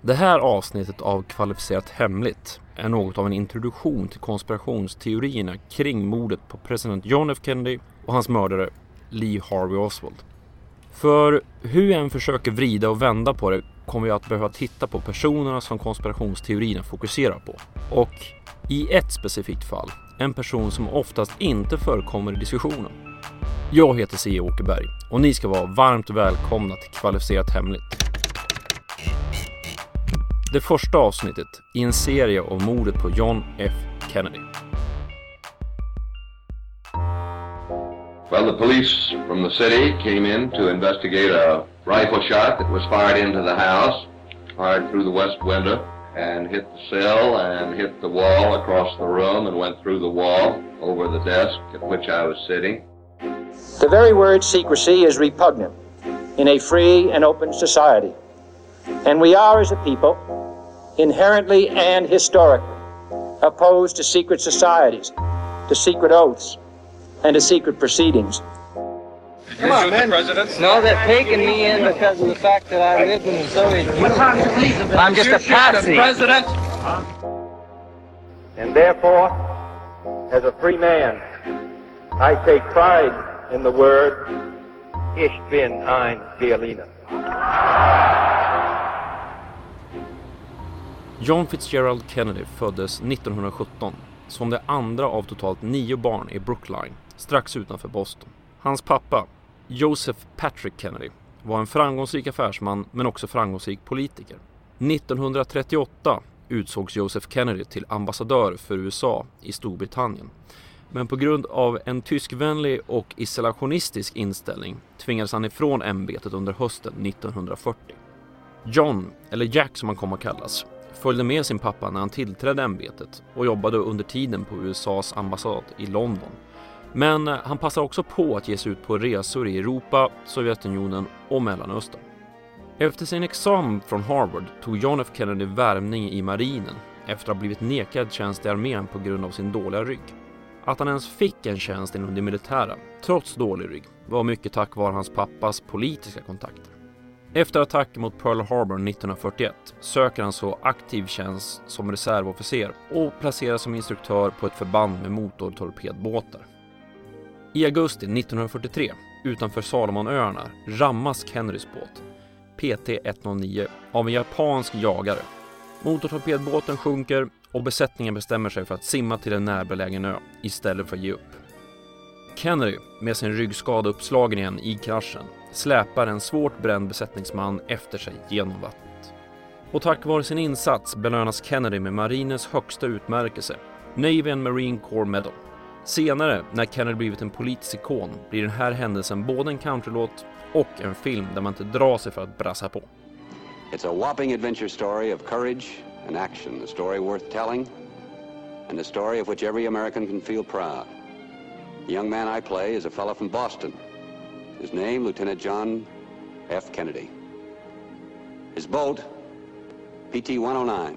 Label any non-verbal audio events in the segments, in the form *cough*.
Det här avsnittet av Kvalificerat Hemligt är något av en introduktion till konspirationsteorierna kring mordet på president John F Kennedy och hans mördare Lee Harvey Oswald. För hur jag än försöker vrida och vända på det kommer jag att behöva titta på personerna som konspirationsteorierna fokuserar på. Och i ett specifikt fall, en person som oftast inte förekommer i diskussionen. Jag heter C. Åkerberg och ni ska vara varmt välkomna till Kvalificerat Hemligt. Det första avsnittet i en serie om mordet på John F Kennedy. Well, the police from the city came in to investigate a rifle shot that was fired into the house, fired through the west window, and hit the sill and hit the wall across the room and went through the wall over the desk at which I was sitting. The very word secrecy is repugnant in a free and open society. And we are, as a people, inherently and historically opposed to secret societies, to secret oaths, and to secret proceedings. Come on, man. President. No, they're taking me in because of the fact that I lived in the Soviet Union. I'm just a patsy. President. And therefore, as a free man, I take pride in the word, Ich bin ein Berliner. John Fitzgerald Kennedy föddes 1917 som det andra av totalt nio barn i Brookline, strax utanför Boston. Hans pappa, Joseph Patrick Kennedy, var en framgångsrik affärsman men också framgångsrik politiker. 1938 utsågs Joseph Kennedy till ambassadör för USA i Storbritannien. Men på grund av en tyskvänlig och isolationistisk inställning tvingades han ifrån ämbetet under hösten 1940. John, eller Jack som han kom att kallas, följde med sin pappa när han tillträdde ämbetet och jobbade under tiden på USAs ambassad i London. Men eh, han passade också på att ge sig ut på resor i Europa, Sovjetunionen och Mellanöstern. Efter sin examen från Harvard tog John F Kennedy värvning i marinen efter att ha blivit nekad tjänst i armén på grund av sin dåliga rygg. Att han ens fick en tjänst inom det militära, trots dålig rygg, var mycket tack vare hans pappas politiska kontakter. Efter attacken mot Pearl Harbor 1941 söker han så aktiv tjänst som reservofficer och placeras som instruktör på ett förband med motortorpedbåtar. I augusti 1943, utanför Salomonöarna, rammas Kennedys båt, PT-109, av en japansk jagare. Motortorpedbåten sjunker och besättningen bestämmer sig för att simma till en närbelägen ö istället för att ge upp. Kennedy, med sin ryggskada uppslagen igen i kraschen, släpar en svårt bränd besättningsman efter sig genom vattnet. Och tack vare sin insats belönas Kennedy med marinens högsta utmärkelse, Navy and Marine Corps Medal. Senare, när Kennedy blivit en politisk ikon, blir den här händelsen både en countrylåt och en film där man inte drar sig för att brassa på. It's a whopping adventure story of courage an action, a story worth telling, and a story of which every American can feel proud. The young man I play is a fellow from Boston. His name, Lieutenant John F. Kennedy. His boat, PT 109.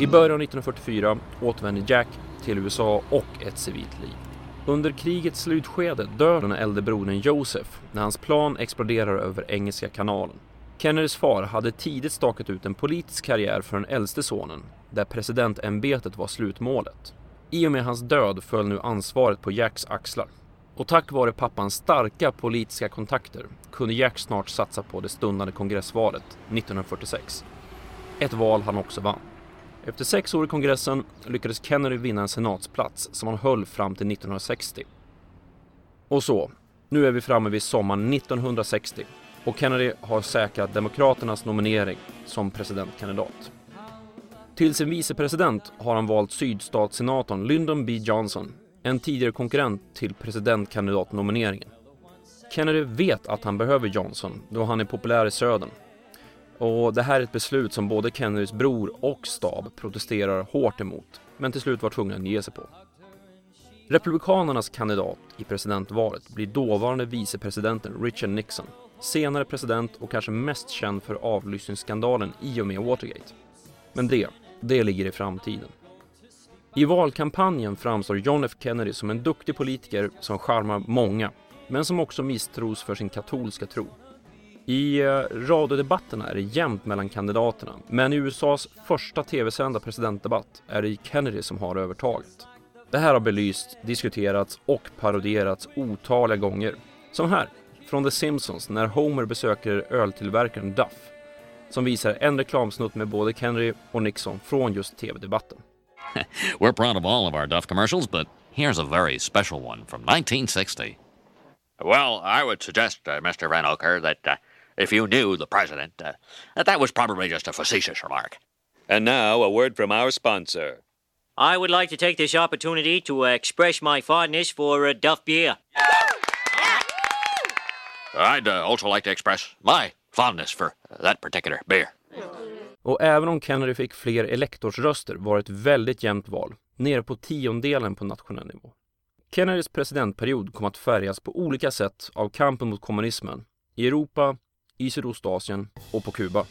I början av 1944 återvänder Jack till USA och ett civilt liv. Under krigets slutskede dör den äldre brodern Joseph när hans plan exploderar över Engelska kanalen. Kennedys far hade tidigt stakat ut en politisk karriär för den äldste sonen, där presidentämbetet var slutmålet. I och med hans död föll nu ansvaret på Jacks axlar. Och tack vare pappans starka politiska kontakter kunde Jack snart satsa på det stundande kongressvalet 1946. Ett val han också vann. Efter sex år i kongressen lyckades Kennedy vinna en senatsplats som han höll fram till 1960. Och så, nu är vi framme vid sommaren 1960 och Kennedy har säkrat Demokraternas nominering som presidentkandidat. Till sin vicepresident har han valt sydstatssenatorn Lyndon B Johnson, en tidigare konkurrent till presidentkandidatnomineringen. Kennedy vet att han behöver Johnson då han är populär i södern. Och det här är ett beslut som både Kennedys bror och stab protesterar hårt emot, men till slut var tvungna att ge sig på. Republikanernas kandidat i presidentvalet blir dåvarande vicepresidenten Richard Nixon, senare president och kanske mest känd för avlyssningsskandalen i och med Watergate. Men det, det ligger i framtiden. I valkampanjen framstår John F Kennedy som en duktig politiker som charmar många, men som också misstros för sin katolska tro. I eh, radiodebatterna är det jämnt mellan kandidaterna, men i USAs första tv-sända presidentdebatt är det Kennedy som har övertaget. Det här har belysts, diskuterats och parodierats otaliga gånger. Som här, från The Simpsons när Homer besöker öltillverkaren Duff, som visar en reklamsnutt med både Kennedy och Nixon från just tv-debatten. *laughs* We're proud of all of our Duff commercials, but here's a very special one from 1960. Well, I would suggest, uh, Mr. Van Oker, that uh, if you knew the president, uh, that that was probably just a facetious remark. And now, a word from our sponsor. I would like to take this opportunity to express my fondness for uh, Duff beer. I'd uh, also like to express my fondness for uh, that particular beer. Och även om Kennedy fick fler elektorsröster var det ett väldigt jämnt val, nere på tiondelen på nationell nivå. Kennedys presidentperiod kom att färgas på olika sätt av kampen mot kommunismen i Europa, i Sydostasien och på Kuba.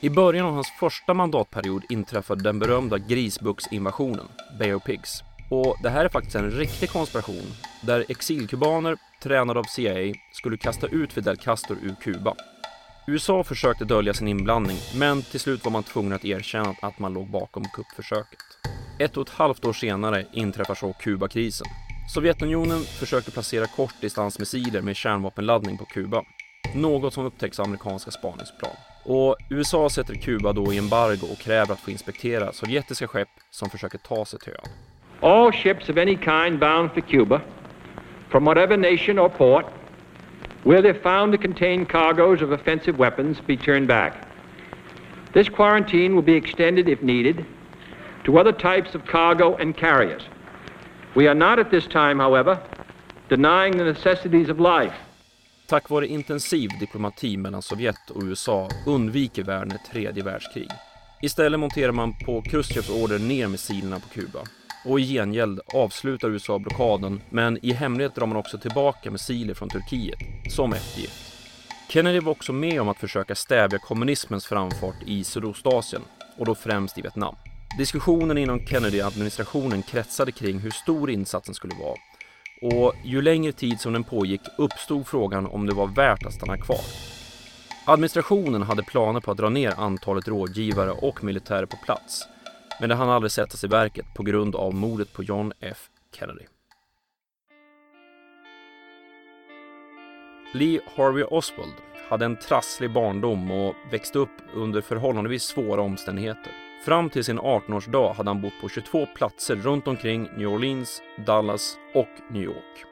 I början av hans första mandatperiod inträffade den berömda grisbuxinvasionen, Bay of Pigs. Och det här är faktiskt en riktig konspiration där exilkubaner tränad av CIA skulle kasta ut Fidel Castro ur Kuba. USA försökte dölja sin inblandning men till slut var man tvungen att erkänna att man låg bakom kuppförsöket. Ett och ett halvt år senare inträffar så Kubakrisen. Sovjetunionen försöker placera kortdistansmissiler med kärnvapenladdning på Kuba. Något som upptäcks av amerikanska spaningsplan. Och USA sätter Kuba då i embargo och kräver att få inspektera sovjetiska skepp som försöker ta sig till ön. All ships of any kind bound for Cuba, from whatever nation or port, will, if found to contain cargoes of offensive weapons, be turned back. This quarantine will be extended, if needed, to other types of cargo and carriers. We are not at this time, however, denying the necessities of life. Tack vare intensiv diplomati mellan Sovjet och USA undviker världen ett tredje världskrig. Istället monterar man på Khrushchevs order ner missilerna på Kuba. Och i gengäld avslutar USA blockaden, men i hemlighet drar man också tillbaka missiler från Turkiet, som eftergift. Kennedy var också med om att försöka stävja kommunismens framfart i Sydostasien, och då främst i Vietnam. Diskussionen inom Kennedy-administrationen kretsade kring hur stor insatsen skulle vara och ju längre tid som den pågick uppstod frågan om det var värt att stanna kvar. Administrationen hade planer på att dra ner antalet rådgivare och militärer på plats, men det hann aldrig sättas i verket på grund av mordet på John F Kennedy. Lee Harvey Oswald hade en trasslig barndom och växte upp under förhållandevis svåra omständigheter. Fram till sin 18-årsdag hade han bott på 22 platser runt omkring New Orleans, Dallas och New York.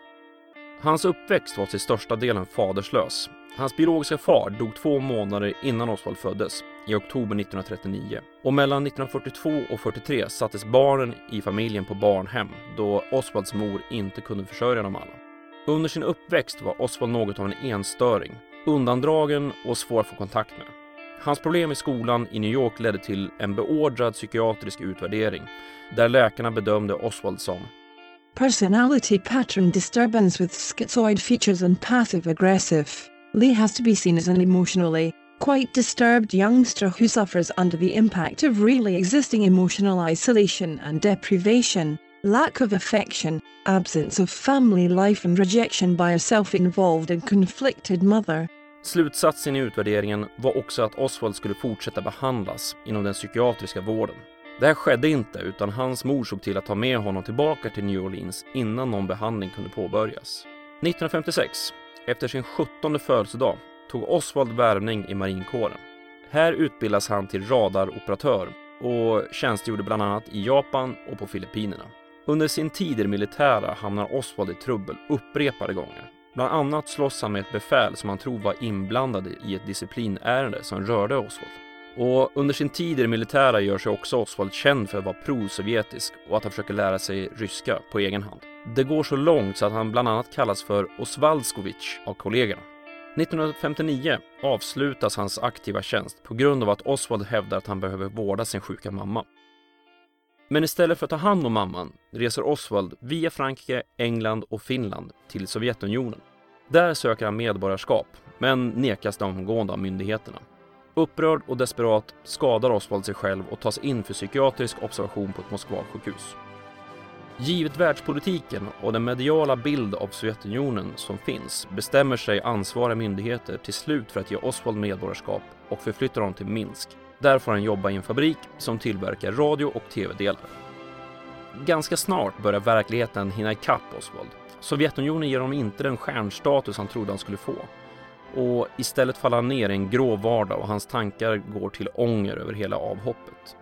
Hans uppväxt var till största delen faderslös. Hans biologiska far dog två månader innan Oswald föddes, i oktober 1939. Och mellan 1942 och 43 sattes barnen i familjen på barnhem då Oswalds mor inte kunde försörja dem alla. Under sin uppväxt var Oswald något av en enstöring, undandragen och svår att få kontakt med. Hans problem i skolan i New York ledde till en beordrad psykiatrisk utvärdering där läkarna bedömde Oswald som Personality pattern disturbance with schizoid features and passive aggressive. Lee has to be seen as an emotionally quite disturbed youngster who suffers under the impact of really existing emotional isolation and deprivation, lack of affection, absence of family life and rejection by a self-involved and conflicted mother. Slutsatsen i utvärderingen var också att Oswald skulle fortsätta behandlas inom den psykiatriska vården. Det här skedde inte utan hans mor såg till att ta med honom tillbaka till New Orleans innan någon behandling kunde påbörjas. 1956, efter sin 17 födelsedag, tog Oswald värvning i marinkåren. Här utbildas han till radaroperatör och tjänstgjorde bland annat i Japan och på Filippinerna. Under sin tid i det militära hamnar Oswald i trubbel upprepade gånger. Bland annat slåss han med ett befäl som han tror var inblandad i ett disciplinärende som rörde Oswald. Och under sin tid i det militära gör sig också Oswald känd för att vara prosovjetisk och att han försöker lära sig ryska på egen hand. Det går så långt så att han bland annat kallas för Osvaldskovic av kollegorna. 1959 avslutas hans aktiva tjänst på grund av att Oswald hävdar att han behöver vårda sin sjuka mamma. Men istället för att ta hand om mamman reser Oswald via Frankrike, England och Finland till Sovjetunionen. Där söker han medborgarskap, men nekas det omgående av myndigheterna. Upprörd och desperat skadar Oswald sig själv och tas in för psykiatrisk observation på ett Moskvasjukhus. Givet världspolitiken och den mediala bild av Sovjetunionen som finns bestämmer sig ansvariga myndigheter till slut för att ge Oswald medborgarskap och förflyttar honom till Minsk. Där får han jobba i en fabrik som tillverkar radio och tv-delar. Ganska snart börjar verkligheten hinna ikapp Oswald. Sovjetunionen ger honom inte den stjärnstatus han trodde han skulle få. Och istället faller han ner i en grå vardag och hans tankar går till ånger över hela avhoppet.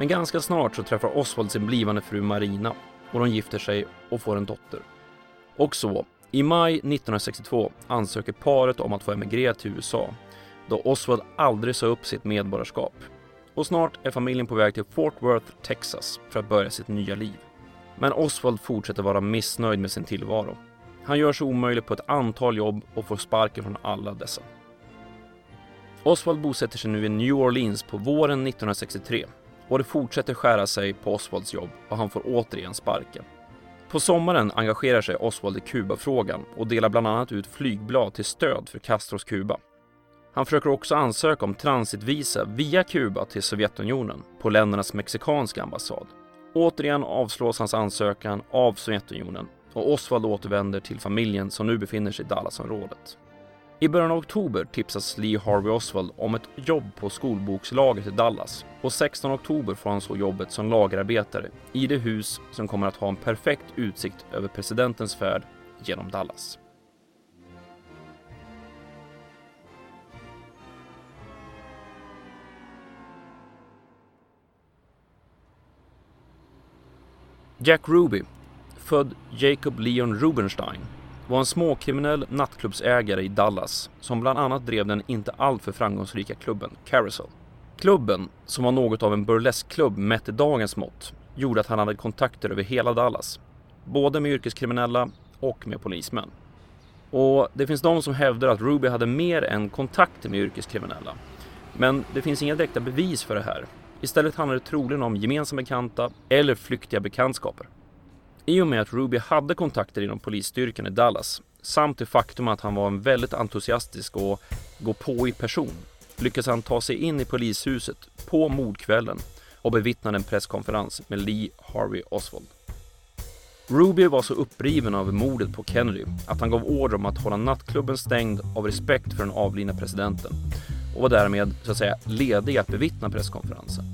Men ganska snart så träffar Oswald sin blivande fru Marina och de gifter sig och får en dotter. Och så, i maj 1962 ansöker paret om att få emigrera till USA då Oswald aldrig sa upp sitt medborgarskap. Och snart är familjen på väg till Fort Worth, Texas för att börja sitt nya liv. Men Oswald fortsätter vara missnöjd med sin tillvaro. Han gör sig omöjlig på ett antal jobb och får sparken från alla dessa. Oswald bosätter sig nu i New Orleans på våren 1963 och det fortsätter skära sig på Oswalds jobb och han får återigen sparken. På sommaren engagerar sig Oswald i Kubafrågan och delar bland annat ut flygblad till stöd för Castros Kuba. Han försöker också ansöka om transitvisa via Kuba till Sovjetunionen på ländernas mexikanska ambassad. Återigen avslås hans ansökan av Sovjetunionen och Oswald återvänder till familjen som nu befinner sig i Dallasområdet. I början av oktober tipsas Lee Harvey Oswald om ett jobb på skolbokslagret i Dallas och 16 oktober får han så jobbet som lagerarbetare i det hus som kommer att ha en perfekt utsikt över presidentens färd genom Dallas. Jack Ruby, född Jacob Leon Rubenstein, var en småkriminell nattklubbsägare i Dallas som bland annat drev den inte alltför framgångsrika klubben Carousel. Klubben, som var något av en burleskklubb mätt i dagens mått, gjorde att han hade kontakter över hela Dallas. Både med yrkeskriminella och med polismän. Och det finns de som hävdar att Ruby hade mer än kontakter med yrkeskriminella. Men det finns inga direkta bevis för det här. Istället handlar det troligen om gemensamma bekanta eller flyktiga bekantskaper. I och med att Ruby hade kontakter inom polisstyrkan i Dallas samt det faktum att han var en väldigt entusiastisk och gå på i person lyckades han ta sig in i polishuset på mordkvällen och bevittnade en presskonferens med Lee Harvey Oswald. Ruby var så uppriven av mordet på Kennedy att han gav order om att hålla nattklubben stängd av respekt för den avlidna presidenten och var därmed så att säga ledig att bevittna presskonferensen.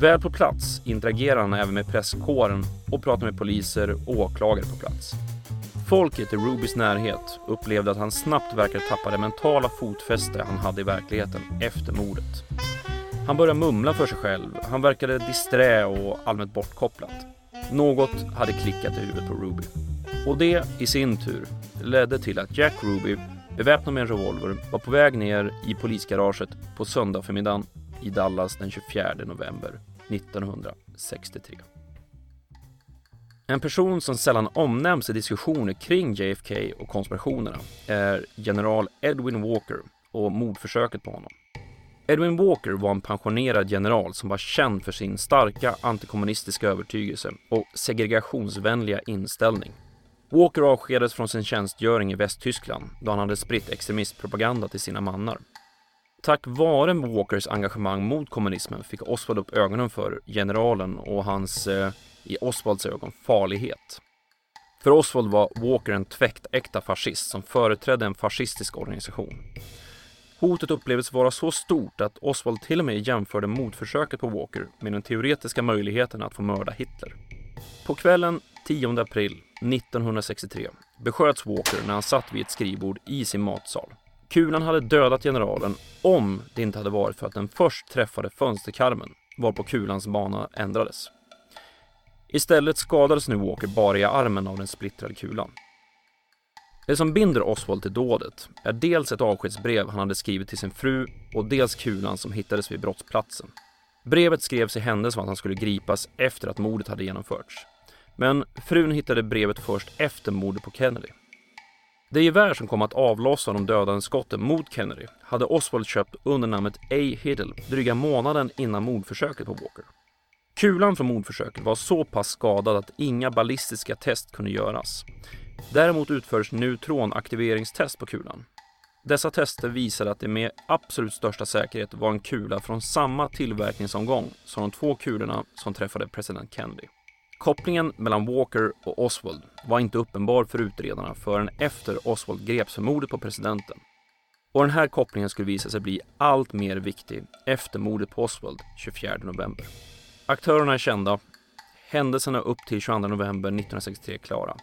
Väl på plats interagerar han även med presskåren och pratar med poliser och åklagare på plats. Folket i Rubys närhet upplevde att han snabbt verkade tappa det mentala fotfäste han hade i verkligheten efter mordet. Han började mumla för sig själv, han verkade disträ och allmänt bortkopplat. Något hade klickat i huvudet på Ruby. Och det i sin tur ledde till att Jack Ruby, beväpnad med en revolver, var på väg ner i polisgaraget på söndag förmiddagen i Dallas den 24 november 1963. En person som sällan omnämns i diskussioner kring JFK och konspirationerna är general Edwin Walker och mordförsöket på honom. Edwin Walker var en pensionerad general som var känd för sin starka antikommunistiska övertygelse och segregationsvänliga inställning. Walker avskedades från sin tjänstgöring i Västtyskland då han hade spritt extremistpropaganda till sina mannar. Tack vare Walkers engagemang mot kommunismen fick Oswald upp ögonen för generalen och hans, eh, i Oswalds ögon, farlighet. För Oswald var Walker en tväktäkta fascist som företrädde en fascistisk organisation. Hotet upplevdes vara så stort att Oswald till och med jämförde motförsöket på Walker med den teoretiska möjligheten att få mörda Hitler. På kvällen 10 april 1963 besköts Walker när han satt vid ett skrivbord i sin matsal. Kulan hade dödat generalen om det inte hade varit för att den först träffade fönsterkarmen varpå kulans bana ändrades. Istället skadades nu Walker bara i armen av den splittrade kulan. Det som binder Oswald till dådet är dels ett avskedsbrev han hade skrivit till sin fru och dels kulan som hittades vid brottsplatsen. Brevet skrevs i händelse av att han skulle gripas efter att mordet hade genomförts. Men frun hittade brevet först efter mordet på Kennedy. Det gevär som kom att avlossa de dödande skotten mot Kennedy hade Oswald köpt under namnet A. Hiddle dryga månaden innan mordförsöket på Walker. Kulan från mordförsöket var så pass skadad att inga ballistiska test kunde göras. Däremot utfördes neutronaktiveringstest på kulan. Dessa tester visade att det med absolut största säkerhet var en kula från samma tillverkningsomgång som de två kulorna som träffade president Kennedy. Kopplingen mellan Walker och Oswald var inte uppenbar för utredarna förrän efter Oswald greps för mordet på presidenten. Och den här kopplingen skulle visa sig bli allt mer viktig efter mordet på Oswald 24 november. Aktörerna är kända. Händelserna upp till 22 november 1963 klara.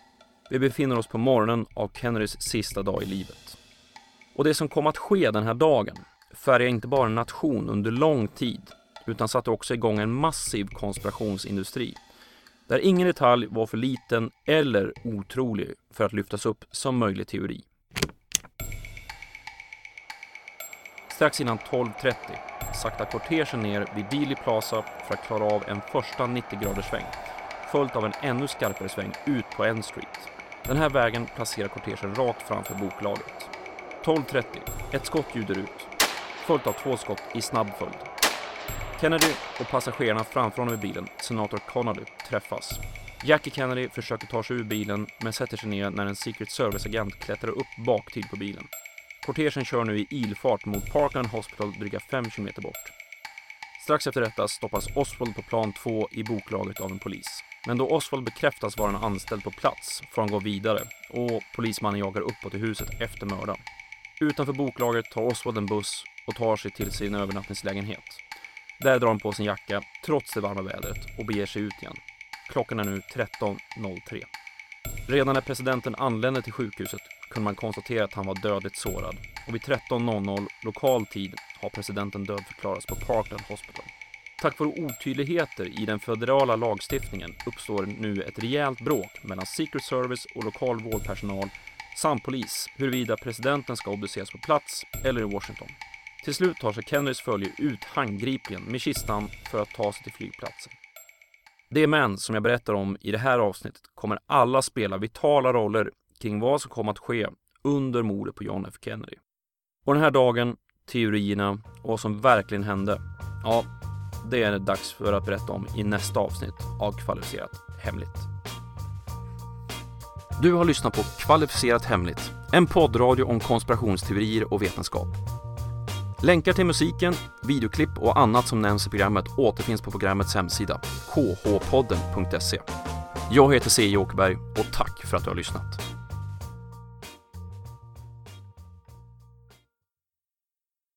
Vi befinner oss på morgonen av Kennedys sista dag i livet. Och det som kom att ske den här dagen färgade inte bara en nation under lång tid utan satte också igång en massiv konspirationsindustri där ingen detalj var för liten eller otrolig för att lyftas upp som möjlig teori. Strax innan 12.30 saktar kortegen ner vid Dealey Plaza för att klara av en första 90-graders sväng följt av en ännu skarpare sväng ut på N Street. Den här vägen placerar kortegen rakt framför boklagret. 12.30. Ett skott ljuder ut, följt av två skott i snabb följd. Kennedy och passagerarna framför honom i bilen, senator Connolly, träffas. Jackie Kennedy försöker ta sig ur bilen men sätter sig ner när en Secret Service-agent klättrar upp baktill på bilen. Kortegen kör nu i ilfart mot Parkland Hospital dryga 5 km bort. Strax efter detta stoppas Oswald på plan 2 i boklagret av en polis. Men då Oswald bekräftas vara en anställd på plats får han gå vidare och polismannen jagar uppåt i huset efter mördaren. Utanför boklagret tar Oswald en buss och tar sig till sin övernattningslägenhet. Där drar han på sin jacka trots det varma vädret och beger sig ut igen. Klockan är nu 13.03. Redan när presidenten anlände till sjukhuset kunde man konstatera att han var dödligt sårad och vid 13.00 lokal tid har presidenten dödförklarats på Parkland Hospital. Tack vare otydligheter i den federala lagstiftningen uppstår nu ett rejält bråk mellan Secret Service och lokal vårdpersonal samt polis huruvida presidenten ska obduceras på plats eller i Washington. Till slut tar sig Kennys följe ut handgripligen med kistan för att ta sig till flygplatsen. De män som jag berättar om i det här avsnittet kommer alla spela vitala roller kring vad som kom att ske under mordet på John F Kennedy. Och den här dagen, teorierna och vad som verkligen hände, ja, det är det dags för att berätta om i nästa avsnitt av Kvalificerat Hemligt. Du har lyssnat på Kvalificerat Hemligt, en poddradio om konspirationsteorier och vetenskap. Länkar till musiken, videoklipp och annat som nämns i programmet återfinns på programmets hemsida, khpodden.se. Jag heter C. Åkerberg och tack för att du har lyssnat.